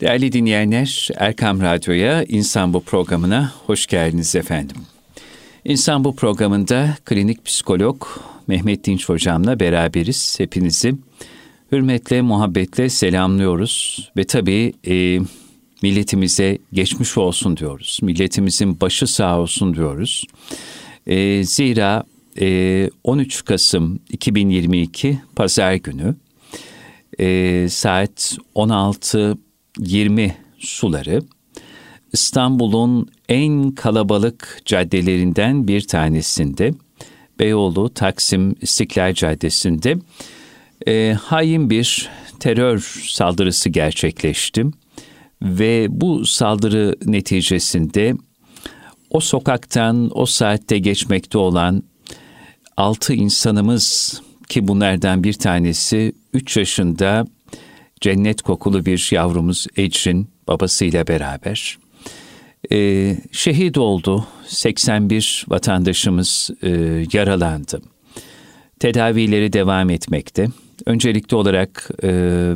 Değerli dinleyenler, Erkam Radyo'ya İnsan Bu programına hoş geldiniz efendim. İnsan Bu programında klinik psikolog Mehmet Dinç hocamla beraberiz. Hepinizi hürmetle, muhabbetle selamlıyoruz ve tabii e, milletimize geçmiş olsun diyoruz. Milletimizin başı sağ olsun diyoruz. E, zira e, 13 Kasım 2022 Pazar günü e, saat 16.20 suları. İstanbul'un en kalabalık caddelerinden bir tanesinde Beyoğlu Taksim İstiklal Caddesi'nde e, hain bir terör saldırısı gerçekleşti ve bu saldırı neticesinde o sokaktan o saatte geçmekte olan altı insanımız ki bunlardan bir tanesi 3 yaşında cennet kokulu bir yavrumuz Ecrin babasıyla beraber e, şehit oldu. 81 vatandaşımız e, yaralandı. Tedavileri devam etmekte. Öncelikli olarak e,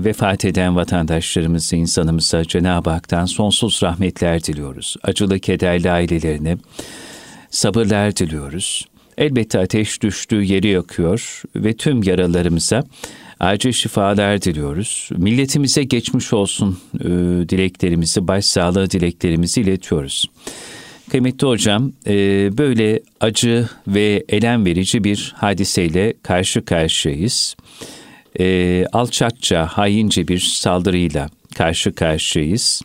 vefat eden vatandaşlarımızı, insanımıza Cenab-ı Hak'tan sonsuz rahmetler diliyoruz. Acılı kederli ailelerine sabırlar diliyoruz. Elbette ateş düştüğü yeri yakıyor ve tüm yaralarımıza acil şifalar diliyoruz. Milletimize geçmiş olsun e, dileklerimizi, başsağlığı dileklerimizi iletiyoruz. Kıymetli hocam, e, böyle acı ve elem verici bir hadiseyle karşı karşıyayız. E, alçakça, haince bir saldırıyla karşı karşıyayız.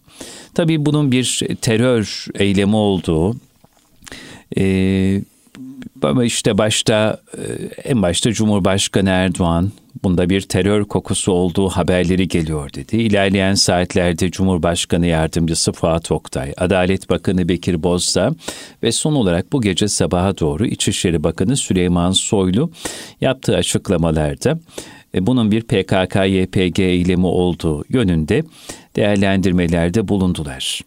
Tabii bunun bir terör eylemi olduğu, e, ama işte başta en başta Cumhurbaşkanı Erdoğan bunda bir terör kokusu olduğu haberleri geliyor dedi. İlerleyen saatlerde Cumhurbaşkanı Yardımcısı Fuat Oktay, Adalet Bakanı Bekir Bozdağ ve son olarak bu gece sabaha doğru İçişleri Bakanı Süleyman Soylu yaptığı açıklamalarda e, bunun bir PKK-YPG eylemi olduğu yönünde değerlendirmelerde bulundular.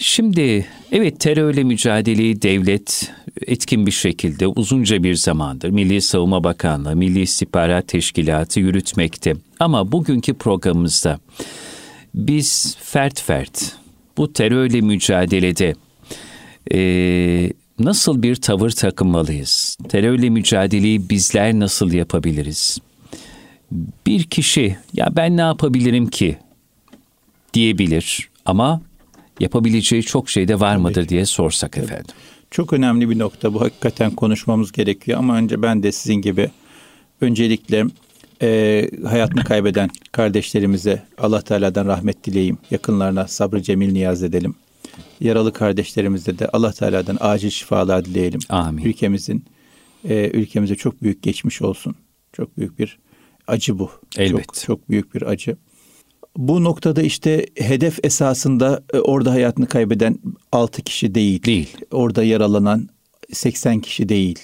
Şimdi evet terörle mücadeleyi devlet etkin bir şekilde uzunca bir zamandır Milli Savunma Bakanlığı, Milli İstihbarat Teşkilatı yürütmekte. Ama bugünkü programımızda biz fert fert bu terörle mücadelede e, nasıl bir tavır takınmalıyız? Terörle mücadeleyi bizler nasıl yapabiliriz? Bir kişi ya ben ne yapabilirim ki diyebilir ama yapabileceği çok şey de var mıdır diye sorsak efendim. Çok önemli bir nokta bu hakikaten konuşmamız gerekiyor ama önce ben de sizin gibi öncelikle e, hayatını kaybeden kardeşlerimize Allah Teala'dan rahmet dileyim. Yakınlarına sabrı cemil niyaz edelim. Yaralı kardeşlerimize de Allah Teala'dan acil şifalar dileyelim. Amin. Ülkemizin e, ülkemize çok büyük geçmiş olsun. Çok büyük bir acı bu. Elbet. Çok, çok büyük bir acı. Bu noktada işte hedef esasında e, orada hayatını kaybeden 6 kişi değil. Değil. Orada yaralanan 80 kişi değil.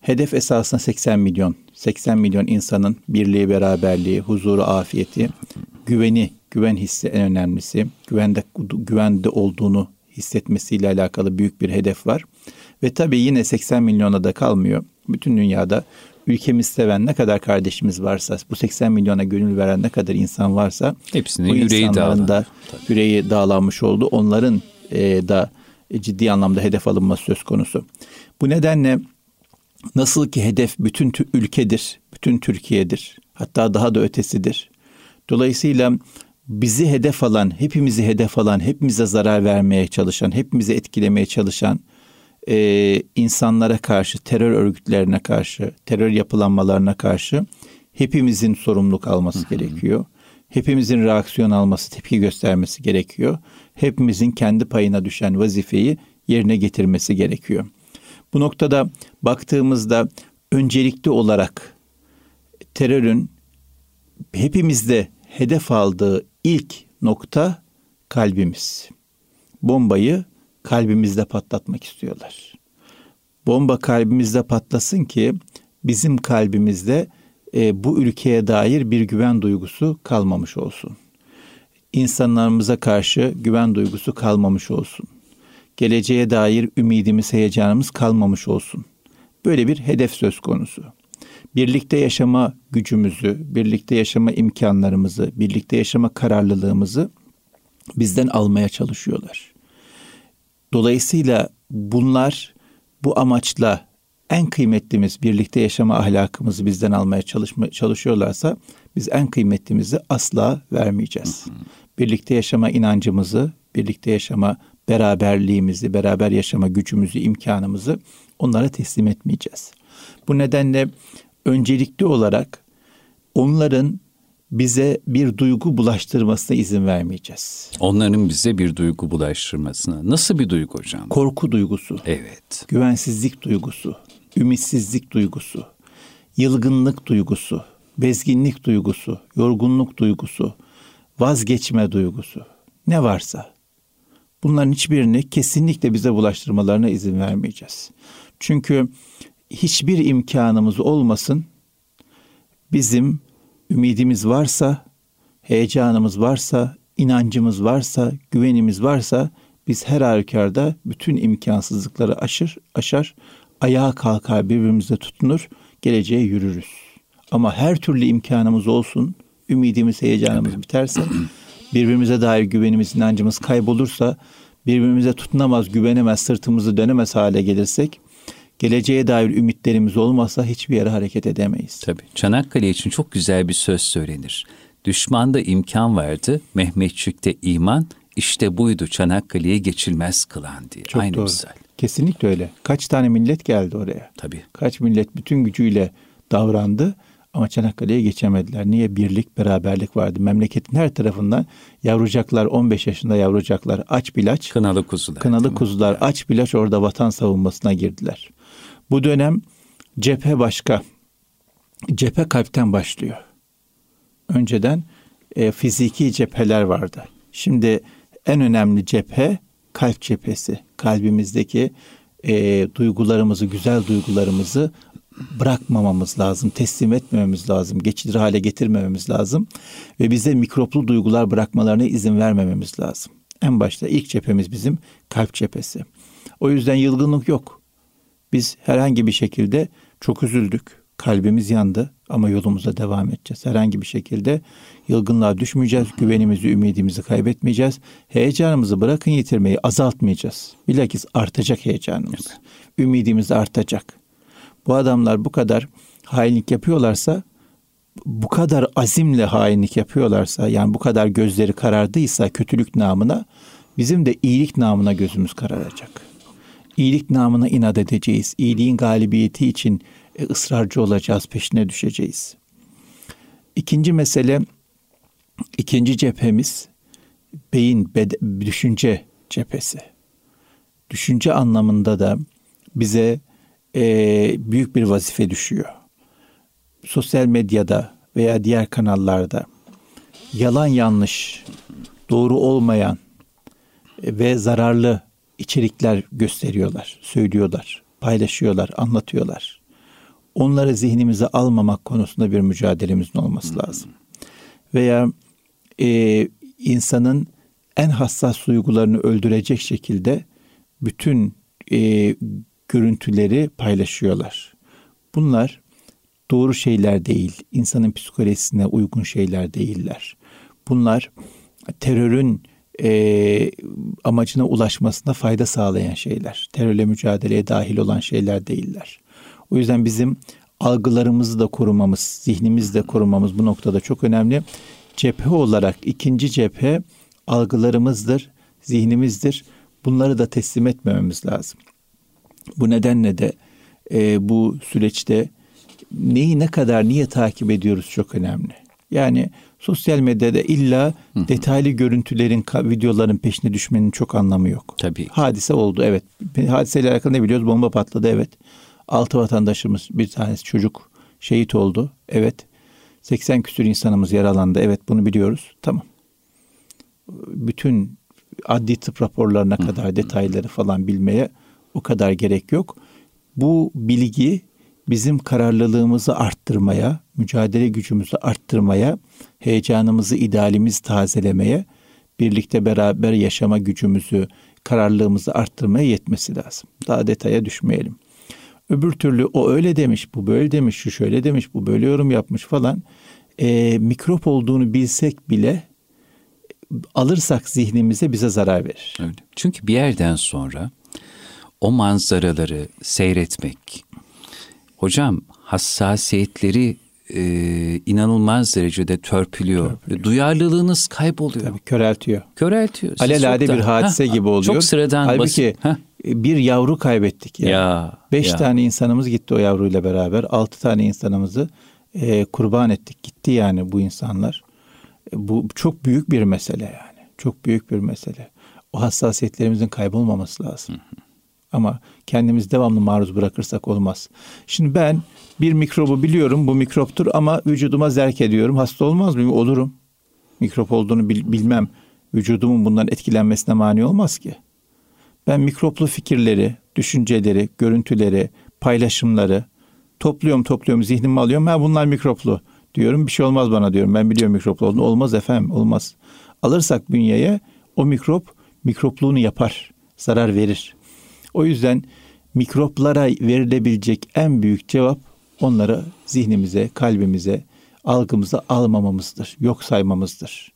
Hedef esasında 80 milyon. 80 milyon insanın birliği, beraberliği, huzuru, afiyeti, güveni, güven hissi en önemlisi. Güvende güvende olduğunu hissetmesiyle alakalı büyük bir hedef var. Ve tabii yine 80 milyona da kalmıyor. Bütün dünyada ülkemiz seven ne kadar kardeşimiz varsa, bu 80 milyona gönül veren ne kadar insan varsa hepsinin bu yüreği dağılan. da yüreği dağlanmış oldu. Onların e, da ciddi anlamda hedef alınması söz konusu. Bu nedenle nasıl ki hedef bütün ülkedir, bütün Türkiye'dir. Hatta daha da ötesidir. Dolayısıyla bizi hedef alan, hepimizi hedef alan, hepimize zarar vermeye çalışan, hepimizi etkilemeye çalışan e, insanlara karşı, terör örgütlerine karşı, terör yapılanmalarına karşı hepimizin sorumluluk alması hı hı. gerekiyor. Hepimizin reaksiyon alması, tepki göstermesi gerekiyor. Hepimizin kendi payına düşen vazifeyi yerine getirmesi gerekiyor. Bu noktada baktığımızda öncelikli olarak terörün hepimizde hedef aldığı ilk nokta kalbimiz. Bombayı kalbimizde patlatmak istiyorlar. Bomba kalbimizde patlasın ki bizim kalbimizde e, bu ülkeye dair bir güven duygusu kalmamış olsun. İnsanlarımıza karşı güven duygusu kalmamış olsun. Geleceğe dair ümidimiz, heyecanımız kalmamış olsun. Böyle bir hedef söz konusu. Birlikte yaşama gücümüzü, birlikte yaşama imkanlarımızı, birlikte yaşama kararlılığımızı bizden almaya çalışıyorlar. Dolayısıyla bunlar bu amaçla en kıymetlimiz birlikte yaşama ahlakımızı bizden almaya çalışma, çalışıyorlarsa biz en kıymetlimizi asla vermeyeceğiz. Birlikte yaşama inancımızı, birlikte yaşama beraberliğimizi, beraber yaşama gücümüzü, imkanımızı onlara teslim etmeyeceğiz. Bu nedenle öncelikli olarak onların bize bir duygu bulaştırmasına izin vermeyeceğiz. Onların bize bir duygu bulaştırmasına. Nasıl bir duygu hocam? Korku duygusu. Evet. Güvensizlik duygusu, ümitsizlik duygusu, yılgınlık duygusu, bezginlik duygusu, yorgunluk duygusu, vazgeçme duygusu. Ne varsa bunların hiçbirini kesinlikle bize bulaştırmalarına izin vermeyeceğiz. Çünkü hiçbir imkanımız olmasın bizim ümidimiz varsa, heyecanımız varsa, inancımız varsa, güvenimiz varsa biz her halükarda bütün imkansızlıkları aşır, aşar, ayağa kalkar, birbirimize tutunur, geleceğe yürürüz. Ama her türlü imkanımız olsun, ümidimiz, heyecanımız biterse, birbirimize dair güvenimiz, inancımız kaybolursa, birbirimize tutunamaz, güvenemez, sırtımızı dönemez hale gelirsek, geleceğe dair ümitlerimiz olmazsa hiçbir yere hareket edemeyiz. Tabii. Çanakkale için çok güzel bir söz söylenir. Düşmanda imkan vardı, Mehmetçik'te iman, işte buydu Çanakkale'yi geçilmez kılan diye. Çok Aynı doğru. misal. Kesinlikle öyle. Kaç tane millet geldi oraya? Tabii. Kaç millet bütün gücüyle davrandı ama Çanakkale'ye geçemediler. Niye? Birlik, beraberlik vardı. Memleketin her tarafından yavrucaklar, 15 yaşında yavrucaklar aç bilaç. Kınalı kuzular. Kınalı kuzular aç bilaç orada vatan savunmasına girdiler. Bu dönem cephe başka. Cephe kalpten başlıyor. Önceden e, fiziki cepheler vardı. Şimdi en önemli cephe kalp cephesi. Kalbimizdeki e, duygularımızı, güzel duygularımızı bırakmamamız lazım, teslim etmememiz lazım, geçici hale getirmememiz lazım ve bize mikroplu duygular bırakmalarına izin vermememiz lazım. En başta ilk cephemiz bizim kalp cephesi. O yüzden yılgınlık yok. Biz herhangi bir şekilde çok üzüldük. Kalbimiz yandı ama yolumuza devam edeceğiz. Herhangi bir şekilde yılgınlığa düşmeyeceğiz. Güvenimizi, ümidimizi kaybetmeyeceğiz. Heyecanımızı bırakın yitirmeyi azaltmayacağız. Bilakis artacak heyecanımız. Ümidimiz artacak. Bu adamlar bu kadar hainlik yapıyorlarsa bu kadar azimle hainlik yapıyorlarsa yani bu kadar gözleri karardıysa kötülük namına bizim de iyilik namına gözümüz kararacak iyilik namına inat edeceğiz. İyiliğin galibiyeti için e, ısrarcı olacağız, peşine düşeceğiz. İkinci mesele, ikinci cephemiz beyin, bed- düşünce cephesi. Düşünce anlamında da bize e, büyük bir vazife düşüyor. Sosyal medyada veya diğer kanallarda yalan yanlış, doğru olmayan e, ve zararlı içerikler gösteriyorlar, söylüyorlar, paylaşıyorlar, anlatıyorlar. Onları zihnimize almamak konusunda bir mücadelemizin olması lazım. Veya e, insanın en hassas duygularını öldürecek şekilde bütün e, görüntüleri paylaşıyorlar. Bunlar doğru şeyler değil, insanın psikolojisine uygun şeyler değiller. Bunlar terörün e, amacına ulaşmasına fayda sağlayan şeyler. Terörle mücadeleye dahil olan şeyler değiller. O yüzden bizim algılarımızı da korumamız, zihnimizi de korumamız bu noktada çok önemli. Cephe olarak ikinci cephe algılarımızdır, zihnimizdir. Bunları da teslim etmememiz lazım. Bu nedenle de e, bu süreçte neyi ne kadar niye takip ediyoruz çok önemli. Yani sosyal medyada illa hı detaylı görüntülerin, videoların peşine düşmenin çok anlamı yok. Tabii. Hadise oldu evet. Hadiseyle alakalı ne biliyoruz? Bomba patladı evet. Altı vatandaşımız bir tanesi çocuk şehit oldu. Evet. 80 küsür insanımız yaralandı. Evet bunu biliyoruz. Tamam. Bütün adli tıp raporlarına kadar detayları falan bilmeye o kadar gerek yok. Bu bilgi bizim kararlılığımızı arttırmaya, mücadele gücümüzü arttırmaya, heyecanımızı, idealimizi tazelemeye, birlikte beraber yaşama gücümüzü, kararlılığımızı arttırmaya yetmesi lazım. Daha detaya düşmeyelim. Öbür türlü o öyle demiş, bu böyle demiş, şu şöyle demiş, bu böyle yorum yapmış falan. E, mikrop olduğunu bilsek bile alırsak zihnimize bize zarar verir. Öyle. Çünkü bir yerden sonra o manzaraları seyretmek, hocam hassasiyetleri e, inanılmaz derecede törpülüyor. törpülüyor. Duyarlılığınız kayboluyor. Tabii köreltiyor. Köreltiyor. Alelade bir hadise ha, gibi oluyor. Çok sıradan Halbuki basit. bir yavru kaybettik yani. Ya, Beş ya. tane insanımız gitti o yavruyla beraber. Altı tane insanımızı e, kurban ettik. Gitti yani bu insanlar. E, bu çok büyük bir mesele yani. Çok büyük bir mesele. O hassasiyetlerimizin kaybolmaması lazım. Hı hı. Ama kendimiz devamlı maruz bırakırsak olmaz. Şimdi ben bir mikrobu biliyorum bu mikroptur ama vücuduma zerk ediyorum. Hasta olmaz mıyım? Olurum. Mikrop olduğunu bil, bilmem vücudumun bundan etkilenmesine mani olmaz ki. Ben mikroplu fikirleri, düşünceleri, görüntüleri, paylaşımları topluyorum topluyorum zihnimi alıyorum. Ha bunlar mikroplu diyorum. Bir şey olmaz bana diyorum. Ben biliyorum mikroplu olduğunu. Olmaz efendim olmaz. Alırsak bünyeye o mikrop mikropluğunu yapar. Zarar verir. O yüzden mikroplara verilebilecek en büyük cevap onları zihnimize, kalbimize, algımıza almamamızdır. Yok saymamızdır.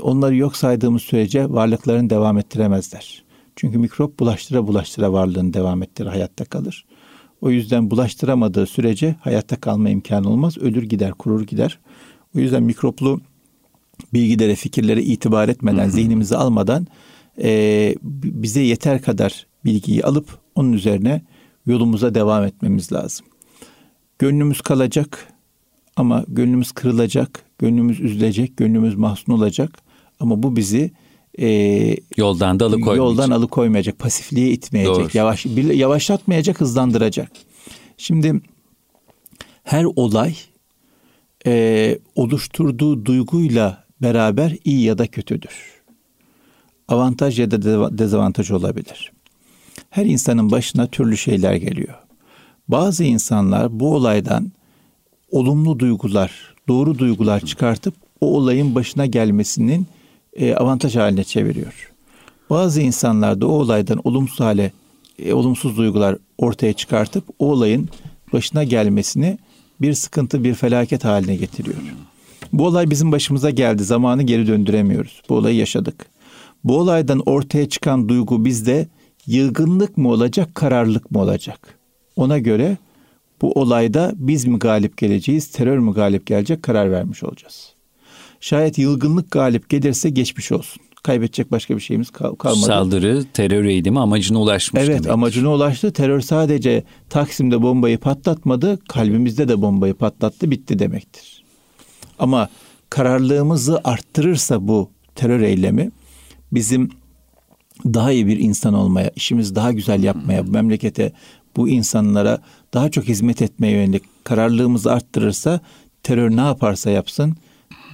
Onları yok saydığımız sürece varlıklarını devam ettiremezler. Çünkü mikrop bulaştıra bulaştıra varlığını devam ettirir, hayatta kalır. O yüzden bulaştıramadığı sürece hayatta kalma imkanı olmaz. Ölür gider, kurur gider. O yüzden mikroplu bilgilere, fikirlere itibar etmeden, hı zihnimizi almadan e, bize yeter kadar bilgiyi alıp onun üzerine yolumuza devam etmemiz lazım. Gönlümüz kalacak ama gönlümüz kırılacak, gönlümüz üzülecek, gönlümüz mahzun olacak. Ama bu bizi e, yoldan da alıkoymayacak. Yoldan alıkoymayacak, pasifliğe itmeyecek, Doğru. yavaş yavaşlatmayacak, hızlandıracak. Şimdi her olay e, oluşturduğu duyguyla beraber iyi ya da kötüdür. Avantaj ya da dezavantaj olabilir. Her insanın başına türlü şeyler geliyor. Bazı insanlar bu olaydan olumlu duygular, doğru duygular çıkartıp o olayın başına gelmesinin e, avantaj haline çeviriyor. Bazı insanlar da o olaydan olumsuz hale, e, olumsuz duygular ortaya çıkartıp o olayın başına gelmesini bir sıkıntı, bir felaket haline getiriyor. Bu olay bizim başımıza geldi. Zamanı geri döndüremiyoruz. Bu olayı yaşadık. Bu olaydan ortaya çıkan duygu bizde yılgınlık mı olacak, kararlılık mı olacak? Ona göre bu olayda biz mi galip geleceğiz, terör mü galip gelecek karar vermiş olacağız. Şayet yılgınlık galip gelirse geçmiş olsun. Kaybedecek başka bir şeyimiz kal- kalmadı. Saldırı, terör eğitimi amacına ulaşmış Evet demektir. amacına ulaştı. Terör sadece Taksim'de bombayı patlatmadı, kalbimizde de bombayı patlattı, bitti demektir. Ama kararlılığımızı arttırırsa bu terör eylemi bizim daha iyi bir insan olmaya, işimizi daha güzel yapmaya, bu memlekete, bu insanlara daha çok hizmet etmeye yönelik kararlılığımızı arttırırsa terör ne yaparsa yapsın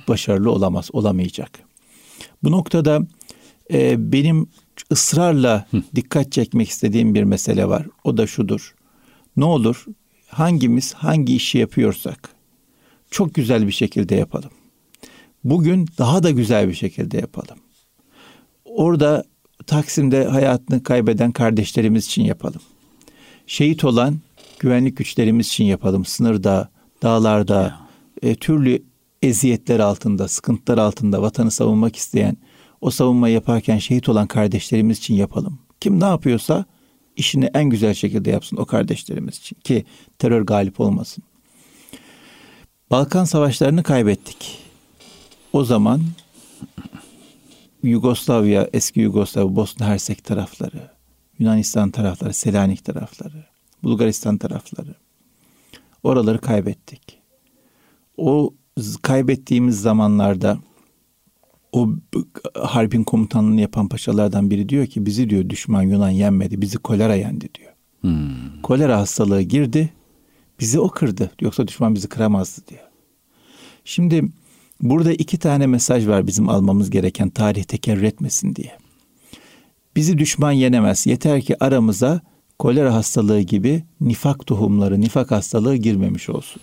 başarılı olamaz, olamayacak. Bu noktada e, benim ısrarla dikkat çekmek istediğim bir mesele var. O da şudur. Ne olur hangimiz hangi işi yapıyorsak çok güzel bir şekilde yapalım. Bugün daha da güzel bir şekilde yapalım. Orada Taksim'de hayatını kaybeden kardeşlerimiz için yapalım. Şehit olan güvenlik güçlerimiz için yapalım. Sınırda, dağlarda, e, türlü eziyetler altında, sıkıntılar altında vatanı savunmak isteyen, o savunmayı yaparken şehit olan kardeşlerimiz için yapalım. Kim ne yapıyorsa işini en güzel şekilde yapsın o kardeşlerimiz için ki terör galip olmasın. Balkan savaşlarını kaybettik. O zaman Yugoslavya, eski Yugoslavya, Bosna Hersek tarafları, Yunanistan tarafları, Selanik tarafları, Bulgaristan tarafları. Oraları kaybettik. O kaybettiğimiz zamanlarda o harbin komutanlığını yapan paşalardan biri diyor ki bizi diyor düşman Yunan yenmedi, bizi kolera yendi diyor. Hmm. Kolera hastalığı girdi, bizi o kırdı. Yoksa düşman bizi kıramazdı diyor. Şimdi Burada iki tane mesaj var bizim almamız gereken tarih tekerrür etmesin diye. Bizi düşman yenemez. Yeter ki aramıza kolera hastalığı gibi nifak tohumları, nifak hastalığı girmemiş olsun.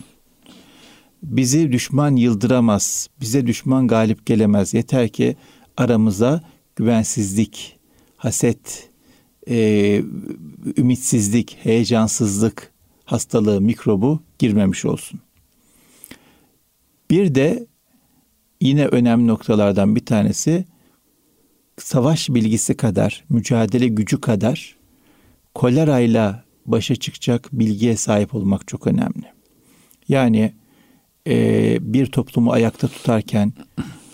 Bizi düşman yıldıramaz. Bize düşman galip gelemez. Yeter ki aramıza güvensizlik, haset, e, ümitsizlik, heyecansızlık hastalığı, mikrobu girmemiş olsun. Bir de yine önemli noktalardan bir tanesi savaş bilgisi kadar, mücadele gücü kadar kolerayla başa çıkacak bilgiye sahip olmak çok önemli. Yani e, bir toplumu ayakta tutarken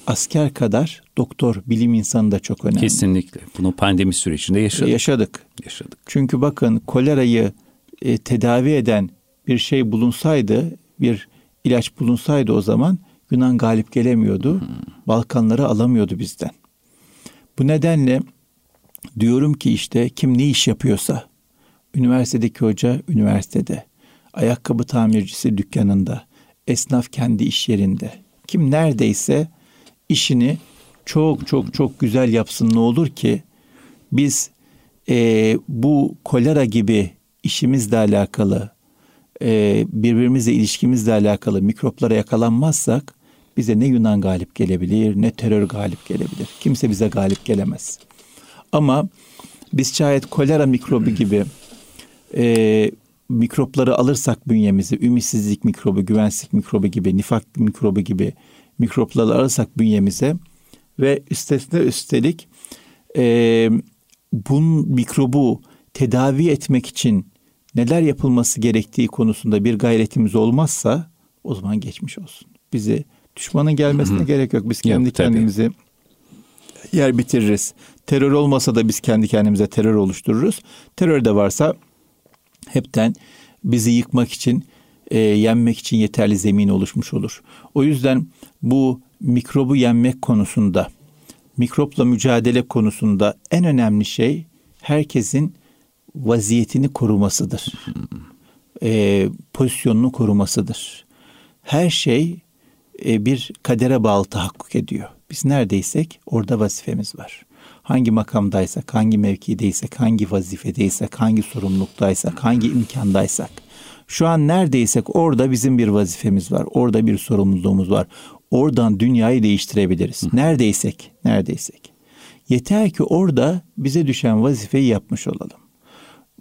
asker kadar doktor, bilim insanı da çok önemli. Kesinlikle. Bunu pandemi sürecinde yaşadık. Yaşadık. Yaşadık. Çünkü bakın kolerayı e, tedavi eden bir şey bulunsaydı, bir ilaç bulunsaydı o zaman Yunan galip gelemiyordu. Hmm. Balkanları alamıyordu bizden. Bu nedenle diyorum ki işte kim ne iş yapıyorsa, üniversitedeki hoca üniversitede, ayakkabı tamircisi dükkanında, esnaf kendi iş yerinde, kim neredeyse işini çok çok çok güzel yapsın ne olur ki biz e, bu kolera gibi işimizle alakalı e, birbirimizle ilişkimizle alakalı mikroplara yakalanmazsak bize ne Yunan galip gelebilir ne terör galip gelebilir. Kimse bize galip gelemez. Ama biz şayet kolera mikrobu gibi e, mikropları alırsak bünyemizi, ümitsizlik mikrobu, güvensizlik mikrobu gibi, nifak mikrobu gibi mikropları alırsak bünyemize ve üstesine üstelik e, bu mikrobu tedavi etmek için neler yapılması gerektiği konusunda bir gayretimiz olmazsa o zaman geçmiş olsun. Bizi düşmanın gelmesine Hı-hı. gerek yok. Biz kendi yok, kendimizi yer bitiririz. Terör olmasa da biz kendi kendimize terör oluştururuz. Terör de varsa hepten bizi yıkmak için, e, yenmek için yeterli zemin oluşmuş olur. O yüzden bu mikrobu yenmek konusunda, mikropla mücadele konusunda en önemli şey herkesin vaziyetini korumasıdır. E, pozisyonunu korumasıdır. Her şey e, bir kadere bağlı tahakkuk ediyor. Biz neredeysek orada vazifemiz var. Hangi makamdaysak, hangi mevkideysek, hangi vazifedeysek, hangi sorumluluktaysak, hangi imkandaysak. Şu an neredeysek orada bizim bir vazifemiz var. Orada bir sorumluluğumuz var. Oradan dünyayı değiştirebiliriz. Neredeysek, neredeysek. Yeter ki orada bize düşen vazifeyi yapmış olalım.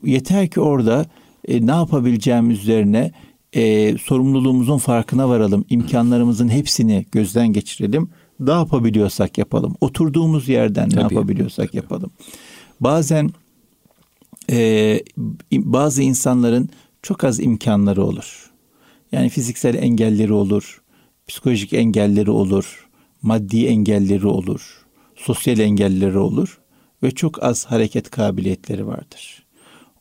Yeter ki orada e, ne yapabileceğimiz üzerine e, sorumluluğumuzun farkına varalım. İmkanlarımızın hepsini gözden geçirelim. Ne yapabiliyorsak yapalım. Oturduğumuz yerden Tabii. ne yapabiliyorsak yapalım. Bazen e, bazı insanların çok az imkanları olur. Yani fiziksel engelleri olur, psikolojik engelleri olur, maddi engelleri olur, sosyal engelleri olur ve çok az hareket kabiliyetleri vardır.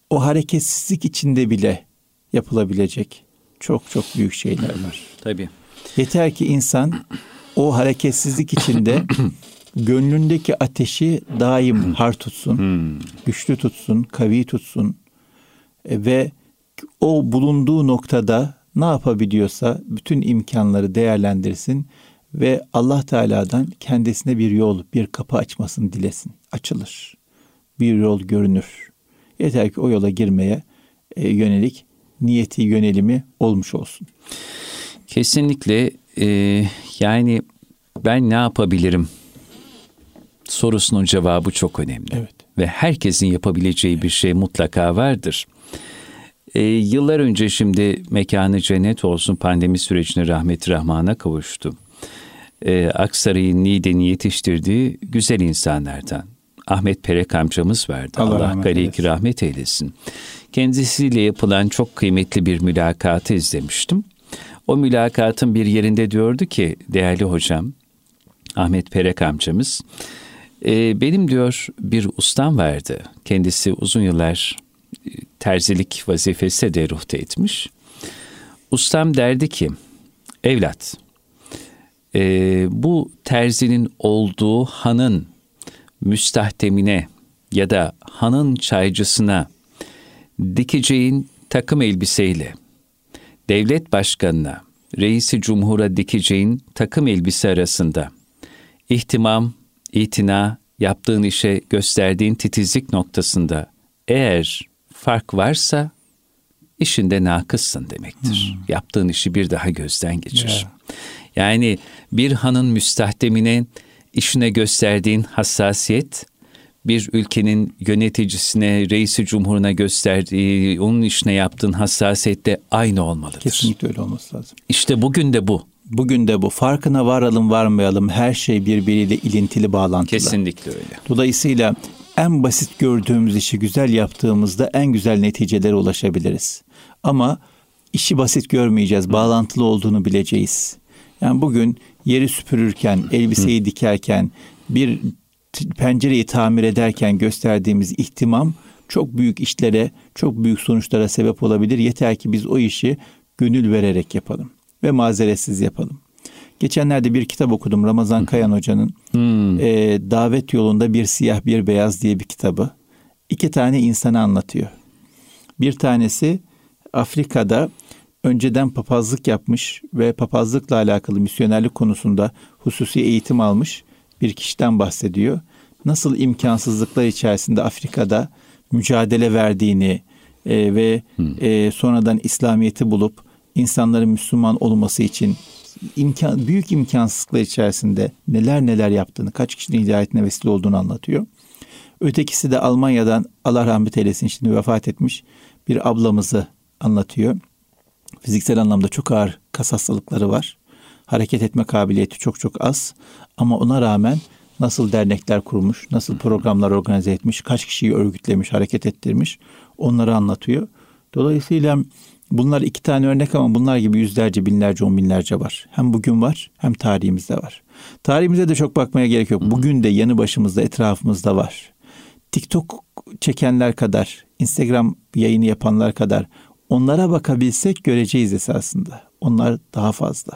O hareketsizlik içinde bile yapılabilecek çok çok büyük şeyler var. Tabii. Yeter ki insan o hareketsizlik içinde gönlündeki ateşi daim har tutsun, hmm. güçlü tutsun, kavi tutsun e, ve o bulunduğu noktada ne yapabiliyorsa bütün imkanları değerlendirsin ve Allah Teala'dan kendisine bir yol, bir kapı açmasını dilesin. Açılır. Bir yol görünür. Yeter ki o yola girmeye e, yönelik niyeti, yönelimi olmuş olsun. Kesinlikle e, yani ben ne yapabilirim sorusunun cevabı çok önemli. Evet. Ve herkesin yapabileceği bir şey mutlaka vardır. E, yıllar önce şimdi mekanı cennet olsun pandemi sürecine rahmeti rahmana kavuştu. E, Aksaray'ın Niğde'ni yetiştirdiği güzel insanlardan. Ahmet Perek amcamız vardı. Allah, Allah gari rahmet eylesin. Kendisiyle yapılan çok kıymetli bir mülakatı izlemiştim. O mülakatın bir yerinde diyordu ki değerli hocam Ahmet Perek amcamız e, benim diyor bir ustam vardı. Kendisi uzun yıllar e, terzilik vazifesi de ruhta etmiş. Ustam derdi ki evlat e, bu terzinin olduğu hanın müstahdemine ya da hanın çaycısına dikeceğin takım elbiseyle devlet başkanına, reisi cumhura dikeceğin takım elbise arasında ihtimam, itina, yaptığın işe gösterdiğin titizlik noktasında eğer fark varsa işinde nakıssın demektir. Hmm. Yaptığın işi bir daha gözden geçir. Yeah. Yani bir hanın müstahdemine işine gösterdiğin hassasiyet bir ülkenin yöneticisine, reisi cumhuruna gösterdiği, onun işine yaptığın hassasiyette aynı olmalıdır. Kesinlikle öyle olması lazım. İşte bugün de bu. Bugün de bu. Farkına varalım varmayalım her şey birbiriyle ilintili bağlantılı. Kesinlikle öyle. Dolayısıyla en basit gördüğümüz işi güzel yaptığımızda en güzel neticelere ulaşabiliriz. Ama işi basit görmeyeceğiz. Bağlantılı olduğunu bileceğiz. Yani bugün yeri süpürürken, elbiseyi dikerken, bir pencereyi tamir ederken gösterdiğimiz ihtimam çok büyük işlere, çok büyük sonuçlara sebep olabilir. Yeter ki biz o işi gönül vererek yapalım ve mazeretsiz yapalım. Geçenlerde bir kitap okudum Ramazan Kayan Hoca'nın hmm. e, Davet Yolunda Bir Siyah Bir Beyaz diye bir kitabı. İki tane insanı anlatıyor. Bir tanesi Afrika'da önceden papazlık yapmış ve papazlıkla alakalı misyonerlik konusunda hususi eğitim almış bir kişiden bahsediyor. Nasıl imkansızlıklar içerisinde Afrika'da mücadele verdiğini e, ve hmm. e, sonradan İslamiyet'i bulup insanların Müslüman olması için imkan, büyük imkansızlıklar içerisinde neler neler yaptığını, kaç kişinin hidayetine vesile olduğunu anlatıyor. Ötekisi de Almanya'dan Allah rahmet eylesin şimdi vefat etmiş bir ablamızı anlatıyor. Fiziksel anlamda çok ağır kas hastalıkları var. Hareket etme kabiliyeti çok çok az. Ama ona rağmen nasıl dernekler kurmuş, nasıl programlar organize etmiş, kaç kişiyi örgütlemiş, hareket ettirmiş onları anlatıyor. Dolayısıyla bunlar iki tane örnek ama bunlar gibi yüzlerce, binlerce, on binlerce var. Hem bugün var hem tarihimizde var. Tarihimize de çok bakmaya gerek yok. Bugün de yanı başımızda, etrafımızda var. TikTok çekenler kadar, Instagram yayını yapanlar kadar onlara bakabilsek göreceğiz esasında. Onlar daha fazla.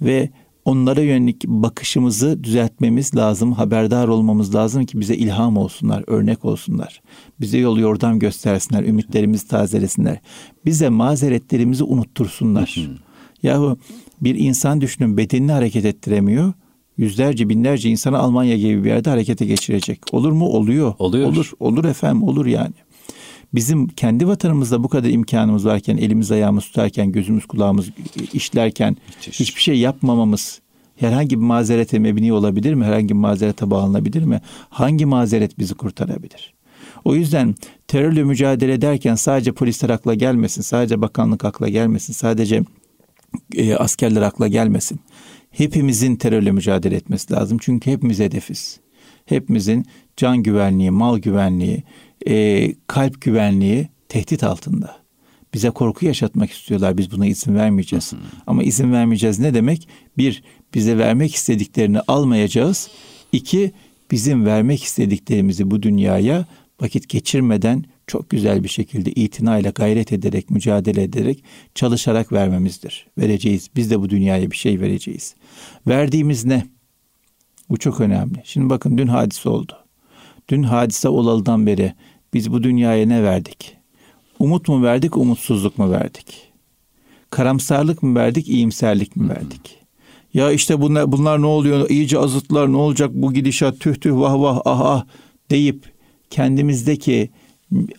Ve onlara yönelik bakışımızı düzeltmemiz lazım, haberdar olmamız lazım ki bize ilham olsunlar, örnek olsunlar. Bize yol yordam göstersinler, ümitlerimizi tazelesinler. Bize mazeretlerimizi unuttursunlar. Yahu bir insan düşünün bedenini hareket ettiremiyor. Yüzlerce binlerce insanı Almanya gibi bir yerde harekete geçirecek. Olur mu? Oluyor. Oluyor. Olur. Olur efendim olur yani bizim kendi vatanımızda bu kadar imkanımız varken, elimiz ayağımız tutarken, gözümüz kulağımız işlerken Müthiş. hiçbir şey yapmamamız herhangi bir mazerete mebni olabilir mi? Herhangi bir mazerete bağlanabilir mi? Hangi mazeret bizi kurtarabilir? O yüzden terörle mücadele ederken sadece polisler akla gelmesin, sadece bakanlık akla gelmesin, sadece e, askerler akla gelmesin. Hepimizin terörle mücadele etmesi lazım. Çünkü hepimiz hedefiz. Hepimizin can güvenliği, mal güvenliği, e, kalp güvenliği tehdit altında. Bize korku yaşatmak istiyorlar. Biz buna izin vermeyeceğiz. Hı hı. Ama izin vermeyeceğiz ne demek? Bir, bize vermek istediklerini almayacağız. İki, bizim vermek istediklerimizi bu dünyaya vakit geçirmeden çok güzel bir şekilde itinayla gayret ederek, mücadele ederek, çalışarak vermemizdir. Vereceğiz. Biz de bu dünyaya bir şey vereceğiz. Verdiğimiz ne? Bu çok önemli. Şimdi bakın dün hadise oldu. Dün hadise olalıdan beri biz bu dünyaya ne verdik? Umut mu verdik, umutsuzluk mu verdik? Karamsarlık mı verdik, iyimserlik mi verdik? Ya işte bunlar, bunlar ne oluyor, iyice azıtlar, ne olacak bu gidişat, tüh tüh vah vah ah ah deyip kendimizdeki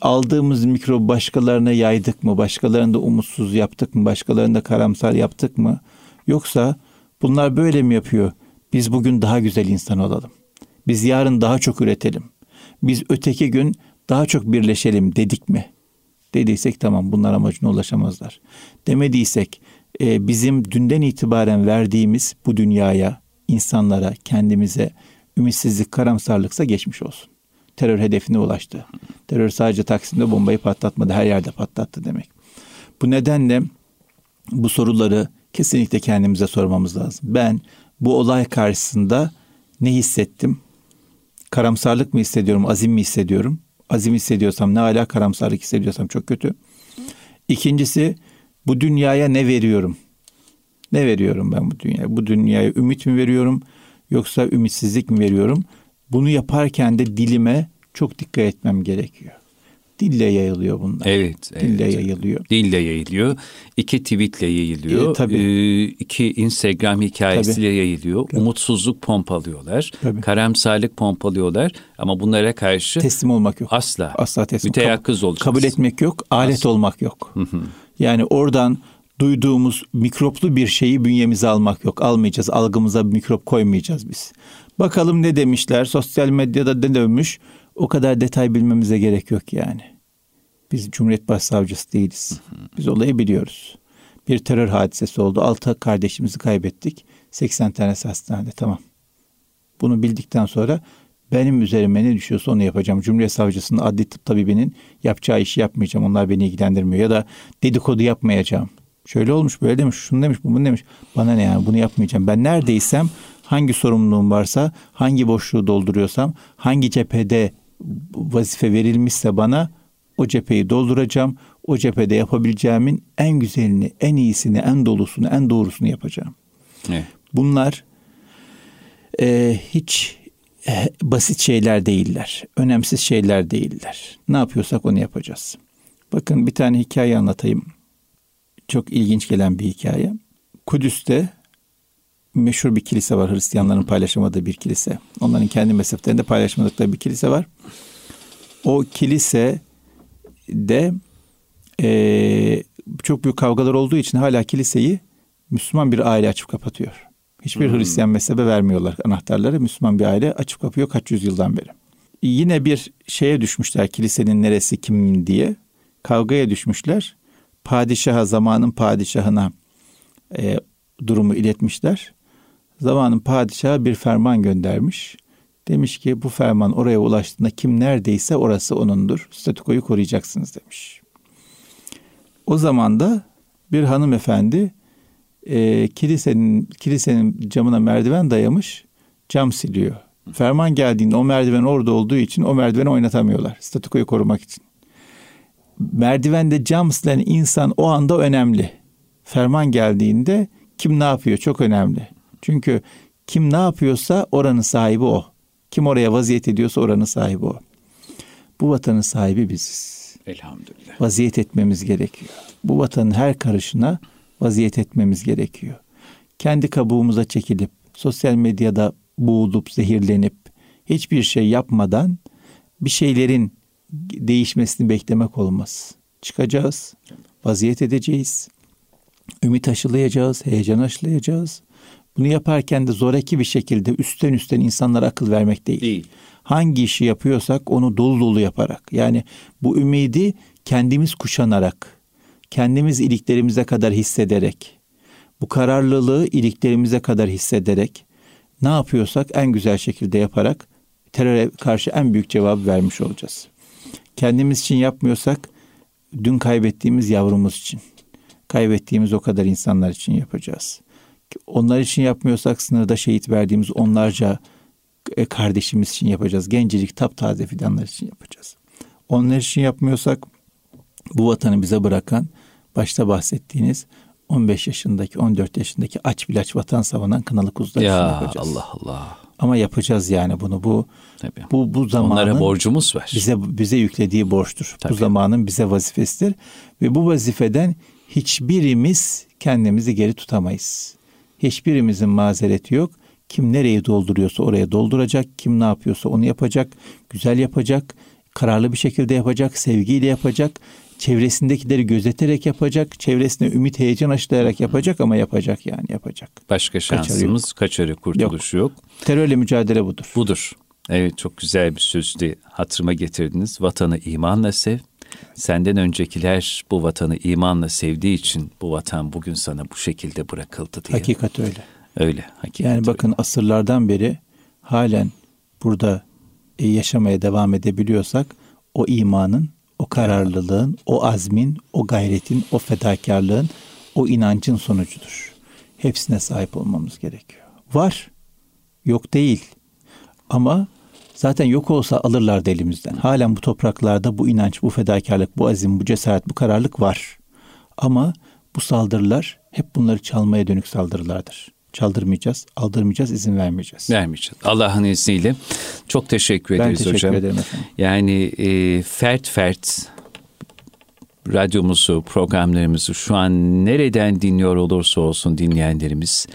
aldığımız mikrobu başkalarına yaydık mı? Başkalarını da umutsuz yaptık mı? Başkalarını da karamsar yaptık mı? Yoksa bunlar böyle mi yapıyor? Biz bugün daha güzel insan olalım. Biz yarın daha çok üretelim. Biz öteki gün daha çok birleşelim dedik mi? Dediysek tamam bunlar amacına ulaşamazlar. Demediysek e, bizim dünden itibaren verdiğimiz bu dünyaya, insanlara, kendimize ümitsizlik, karamsarlıksa geçmiş olsun. Terör hedefine ulaştı. Terör sadece Taksim'de bombayı patlatmadı, her yerde patlattı demek. Bu nedenle bu soruları kesinlikle kendimize sormamız lazım. Ben bu olay karşısında ne hissettim? Karamsarlık mı hissediyorum, azim mi hissediyorum? Azim hissediyorsam ne hala karamsarlık hissediyorsam çok kötü. İkincisi bu dünyaya ne veriyorum? Ne veriyorum ben bu dünyaya? Bu dünyaya ümit mi veriyorum yoksa ümitsizlik mi veriyorum? Bunu yaparken de dilime çok dikkat etmem gerekiyor. Dille yayılıyor bunlar. Evet. Dille evet. yayılıyor. Dille yayılıyor. İki tweetle yayılıyor. E, tabii. Ee, iki Instagram hikayesiyle tabii. yayılıyor. Tabii. Umutsuzluk pompalıyorlar. Tabii. Karamsarlık pompalıyorlar. Ama bunlara karşı... Teslim olmak yok. Asla. Asla teslim. Müteyakkız olacağız. Kabul etmek yok. Alet asla. olmak yok. Yani oradan duyduğumuz mikroplu bir şeyi bünyemize almak yok. Almayacağız. Algımıza mikrop koymayacağız biz. Bakalım ne demişler. Sosyal medyada ne dönmüş. O kadar detay bilmemize gerek yok yani. Biz Cumhuriyet Başsavcısı değiliz. Biz olayı biliyoruz. Bir terör hadisesi oldu. Altı kardeşimizi kaybettik. 80 tanesi hastanede. Tamam. Bunu bildikten sonra benim üzerime ne düşüyorsa onu yapacağım. Cumhuriyet Savcısının adli tıp tabibinin yapacağı işi yapmayacağım. Onlar beni ilgilendirmiyor. Ya da dedikodu yapmayacağım. Şöyle olmuş, böyle demiş, şunu demiş, bunu demiş. Bana ne yani bunu yapmayacağım. Ben neredeysem hangi sorumluluğum varsa, hangi boşluğu dolduruyorsam, hangi cephede vazife verilmişse bana o cepheyi dolduracağım. O cephede yapabileceğimin en güzelini, en iyisini, en dolusunu, en doğrusunu yapacağım. Evet. Bunlar e, hiç e, basit şeyler değiller. Önemsiz şeyler değiller. Ne yapıyorsak onu yapacağız. Bakın bir tane hikaye anlatayım. Çok ilginç gelen bir hikaye. Kudüs'te meşhur bir kilise var. Hristiyanların paylaşamadığı bir kilise. Onların kendi mezheplerinde paylaşmadıkları bir kilise var. O kilise de e, çok büyük kavgalar olduğu için hala kiliseyi Müslüman bir aile açıp kapatıyor. Hiçbir hmm. Hristiyan mezhebe vermiyorlar anahtarları. Müslüman bir aile açıp kapıyor kaç yüzyıldan beri. Yine bir şeye düşmüşler kilisenin neresi kim diye. Kavgaya düşmüşler. Padişaha zamanın padişahına e, durumu iletmişler. Zamanın padişahı bir ferman göndermiş. Demiş ki bu ferman oraya ulaştığında kim neredeyse orası onundur. Statükoyu koruyacaksınız demiş. O zaman da bir hanımefendi e, kilisenin kilisenin camına merdiven dayamış cam siliyor. Ferman geldiğinde o merdiven orada olduğu için o merdiveni oynatamıyorlar. Statükoyu korumak için. Merdivende cam silen insan o anda önemli. Ferman geldiğinde kim ne yapıyor çok önemli. Çünkü kim ne yapıyorsa oranın sahibi o. Kim oraya vaziyet ediyorsa oranın sahibi o. Bu vatanın sahibi biziz. Elhamdülillah. Vaziyet etmemiz gerekiyor. Bu vatanın her karışına vaziyet etmemiz gerekiyor. Kendi kabuğumuza çekilip sosyal medyada boğulup zehirlenip hiçbir şey yapmadan bir şeylerin değişmesini beklemek olmaz. Çıkacağız, vaziyet edeceğiz, ümit aşılayacağız, heyecan aşılayacağız. Bunu yaparken de zoraki bir şekilde üstten üstten insanlara akıl vermek değil. değil. Hangi işi yapıyorsak onu dolu dolu yaparak yani bu ümidi kendimiz kuşanarak, kendimiz iliklerimize kadar hissederek, bu kararlılığı iliklerimize kadar hissederek ne yapıyorsak en güzel şekilde yaparak teröre karşı en büyük cevabı vermiş olacağız. Kendimiz için yapmıyorsak dün kaybettiğimiz yavrumuz için, kaybettiğimiz o kadar insanlar için yapacağız. Onlar için yapmıyorsak sınırda şehit verdiğimiz onlarca e, kardeşimiz için yapacağız. Gencecik taptaze fidanlar için yapacağız. Onlar için yapmıyorsak bu vatanı bize bırakan başta bahsettiğiniz 15 yaşındaki 14 yaşındaki aç bilaç vatan savunan kınalı kuzular ya, için yapacağız. Allah Allah. Ama yapacağız yani bunu bu Tabii. bu bu zamanın Onlara borcumuz var. Bize bize yüklediği borçtur. Tabii. Bu zamanın bize vazifesidir ve bu vazifeden hiçbirimiz kendimizi geri tutamayız. Hiçbirimizin mazereti yok. Kim nereyi dolduruyorsa oraya dolduracak, kim ne yapıyorsa onu yapacak, güzel yapacak, kararlı bir şekilde yapacak, sevgiyle yapacak, çevresindekileri gözeterek yapacak, çevresine ümit heyecan aşılayarak yapacak ama yapacak yani yapacak. Başka şansımız, kaçarı, kaçarı kurtuluşu yok. yok. Terörle mücadele budur. Budur. Evet çok güzel bir sözdü hatırıma getirdiniz. Vatanı imanla sev. Senden öncekiler bu vatanı imanla sevdiği için bu vatan bugün sana bu şekilde bırakıldı diye. Hakikat öyle. Öyle. Hakikat yani bakın öyle. asırlardan beri halen burada e, yaşamaya devam edebiliyorsak o imanın, o kararlılığın, o azmin, o gayretin, o fedakarlığın, o inancın sonucudur. Hepsine sahip olmamız gerekiyor. Var, yok değil. Ama zaten yok olsa alırlardı elimizden. Halen bu topraklarda bu inanç, bu fedakarlık, bu azim, bu cesaret, bu kararlılık var. Ama bu saldırılar hep bunları çalmaya dönük saldırılardır çaldırmayacağız, aldırmayacağız, izin vermeyeceğiz. Vermeyeceğiz. Allah'ın izniyle. Çok teşekkür ben ederiz teşekkür hocam. Ben teşekkür ederim efendim. Yani e, fert fert radyomuzu, programlarımızı şu an nereden dinliyor olursa olsun dinleyenlerimiz,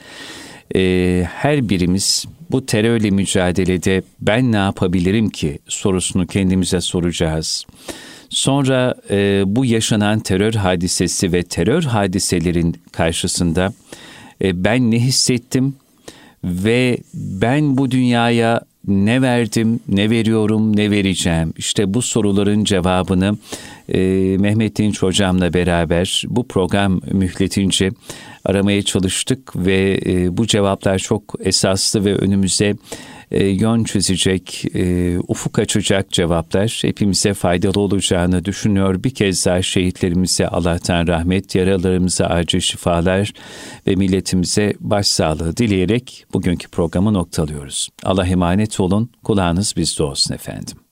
e, her birimiz bu terörle mücadelede ben ne yapabilirim ki sorusunu kendimize soracağız. Sonra e, bu yaşanan terör hadisesi ve terör hadiselerin karşısında e, ben ne hissettim ve ben bu dünyaya ne verdim, ne veriyorum, ne vereceğim? İşte bu soruların cevabını e, Mehmet Dinç hocamla beraber bu program mühletince aramaya çalıştık ve e, bu cevaplar çok esaslı ve önümüze e, yön çizecek, e, ufuk açacak cevaplar hepimize faydalı olacağını düşünüyor. Bir kez daha şehitlerimize Allah'tan rahmet, yaralarımıza acil şifalar ve milletimize başsağlığı dileyerek bugünkü programı noktalıyoruz. Allah emanet olun, kulağınız bizde olsun efendim.